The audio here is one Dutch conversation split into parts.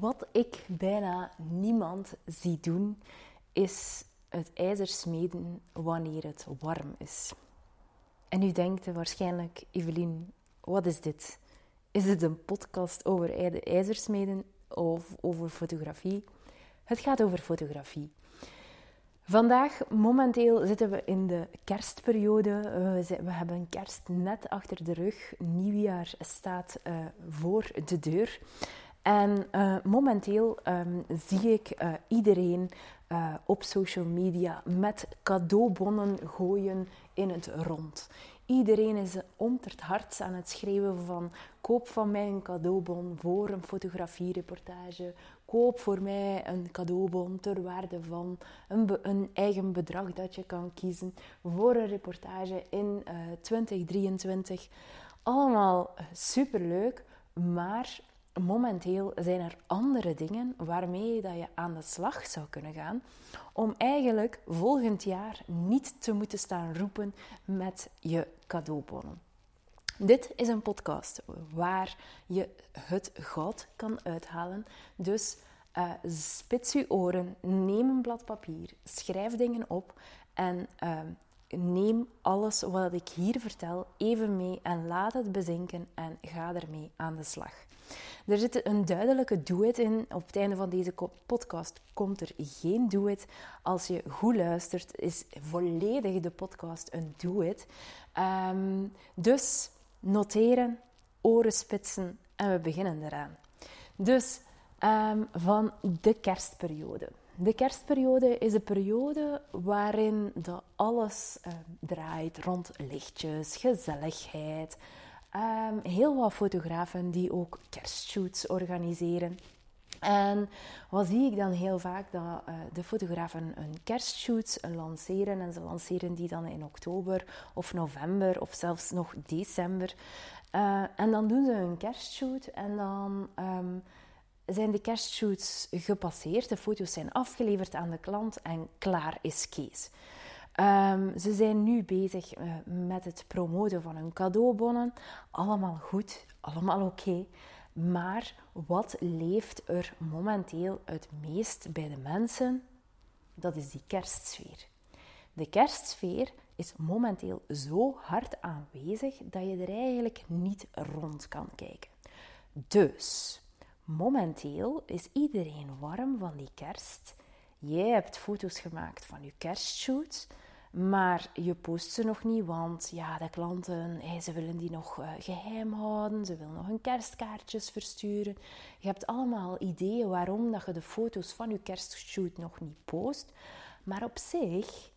Wat ik bijna niemand zie doen, is het ijzer smeden wanneer het warm is. En nu denkt u waarschijnlijk, Evelien, wat is dit? Is het een podcast over ijzersmeden of over fotografie? Het gaat over fotografie. Vandaag, momenteel, zitten we in de kerstperiode. We, hebben kerst net achter de rug. Nieuwjaar staat uh, voor de deur. En uh, momenteel um, zie ik uh, iedereen uh, op social media met cadeaubonnen gooien in het rond. Iedereen is om het hart aan het schreeuwen van koop van mij een cadeaubon voor een fotografiereportage. Koop voor mij een cadeaubon ter waarde van een, een eigen bedrag dat je kan kiezen voor een reportage in 2023. Allemaal superleuk, maar momenteel zijn er andere dingen waarmee dat je aan de slag zou kunnen gaan om eigenlijk volgend jaar niet te moeten staan roepen met je cadeaubonnen. Dit is een podcast waar je het goud kan uithalen. Dus uh, spits je oren, neem een blad papier, schrijf dingen op en uh, neem alles wat ik hier vertel even mee en laat het bezinken en ga ermee aan de slag. Er zit een duidelijke do-it in. Op het einde van deze podcast komt er geen do-it. Als je goed luistert, is volledig de podcast een do-it. Ehm, dus noteren, oren spitsen en we beginnen eraan. Dus um, van de kerstperiode. De kerstperiode is de periode waarin dat alles uh, draait rond lichtjes, gezelligheid, Um, heel wat fotografen die ook kerstshoots organiseren. En wat zie ik dan heel vaak? Dat uh, de fotografen een kerstshoot lanceren. En ze lanceren die dan in oktober of november of zelfs nog december. Uh, en dan doen ze een kerstshoot en dan um, zijn de kerstshoots gepasseerd. De foto's zijn afgeleverd aan de klant en klaar is Kees. Um, ze zijn nu bezig uh, met het promoten van hun cadeaubonnen. Allemaal goed, allemaal oké. Maar wat leeft er momenteel het meest bij de mensen? Dat is die kerstsfeer. De kerstsfeer is momenteel zo hard aanwezig dat je er eigenlijk niet rond kan kijken. Dus, momenteel is iedereen warm van die kerst. Jij hebt foto's gemaakt van je kerstshoots. Maar je post ze nog niet, want ja, de klanten, ze willen die nog uh, geheim houden. Ze willen nog hun kerstkaartjes versturen. Je hebt allemaal ideeën waarom dat je de foto's van je kerstshoot nog niet post. Maar op zich,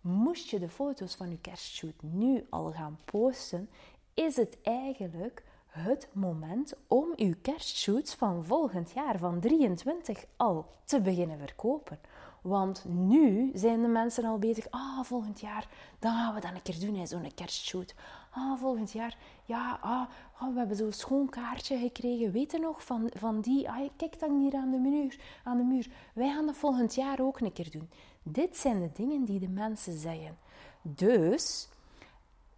moest je de foto's van je kerstshoot nu al gaan posten, is het eigenlijk het moment om uw kerstshoots van volgend jaar, van 23, al te beginnen verkopen. Want nu zijn de mensen al bezig. Ah, volgend jaar, dan gaan we dat een keer doen, zo'n kerstshoot. Ah, volgend jaar, ja, ah, ah, we hebben zo'n schoon kaartje gekregen. Weet je nog, van, van die, ah, kijk dan hier aan de, muur, aan de muur. Wij gaan dat volgend jaar ook een keer doen. Dit zijn de dingen die de mensen zeggen. Dus,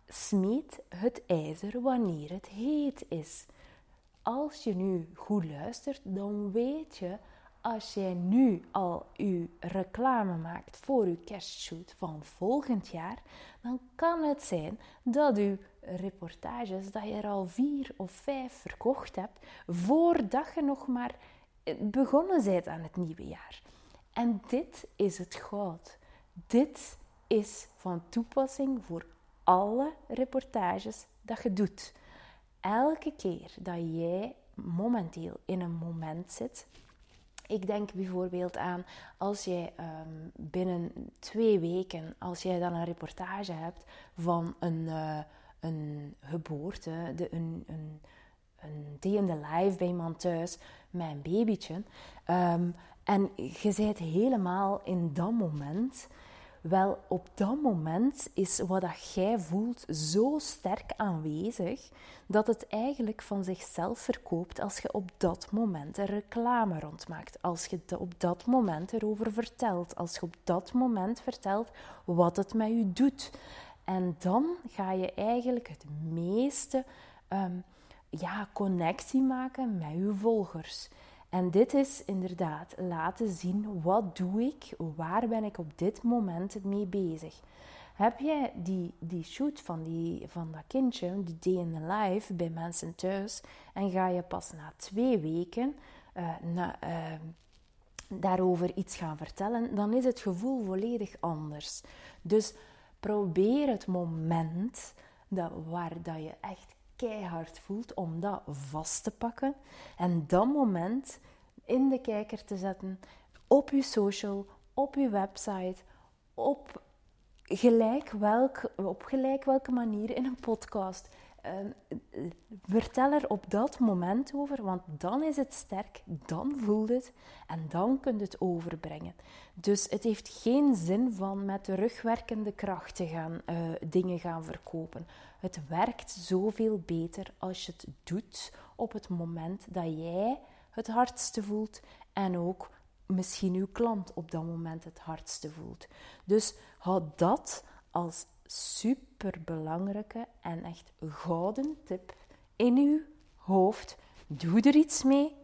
smeet het ijzer wanneer het heet is. Als je nu goed luistert, dan weet je als jij nu al je reclame maakt voor je kerstshoot van volgend jaar, dan kan het zijn dat je reportages, dat je er al vier of vijf verkocht hebt, voordat je nog maar begonnen bent aan het nieuwe jaar. En dit is het goud. Dit is van toepassing voor alle reportages dat je doet. Elke keer dat jij momenteel in een moment zit ik denk bijvoorbeeld aan als jij um, binnen twee weken, als jij dan een reportage hebt van een, uh, een geboorte, de, een, een, een day in the life bij iemand thuis een babytje. Um, en je bent helemaal in dat moment wel, op dat moment is wat dat jij voelt zo sterk aanwezig dat het eigenlijk van zichzelf verkoopt als je op dat moment een reclame rondmaakt. Als je op dat moment erover vertelt. Als je op dat moment vertelt wat het met je doet. En dan ga je eigenlijk het meeste um, ja, connectie maken met je volgers. En dit is inderdaad laten zien wat doe ik, waar ben ik op dit moment mee bezig. Heb jij die, die shoot van, die, van dat kindje, die day in the life, bij mensen thuis, en ga je pas na twee weken uh, na, uh, daarover iets gaan vertellen, dan is het gevoel volledig anders. Dus probeer het moment dat, waar dat je echt keihard voelt, om dat vast te pakken. En dat moment in de kijker te zetten, op je social, op je website, op gelijk, welk, op gelijk welke manier in een podcast. Uh, vertel er op dat moment over, want dan is het sterk, dan voelt het en dan kun je het overbrengen. Dus het heeft geen zin van met rugwerkende kracht te gaan uh, dingen gaan verkopen. Het werkt zoveel beter als je het doet op het moment dat jij het hardste voelt en ook misschien uw klant op dat moment het hardste voelt. Dus houd dat als superbelangrijke en echt gouden tip in uw hoofd. Doe er iets mee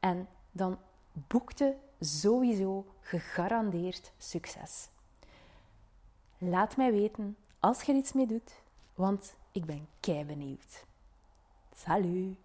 en dan boekte sowieso gegarandeerd succes. Laat mij weten als je er iets mee doet, want ik ben kei benieuwd. Salut!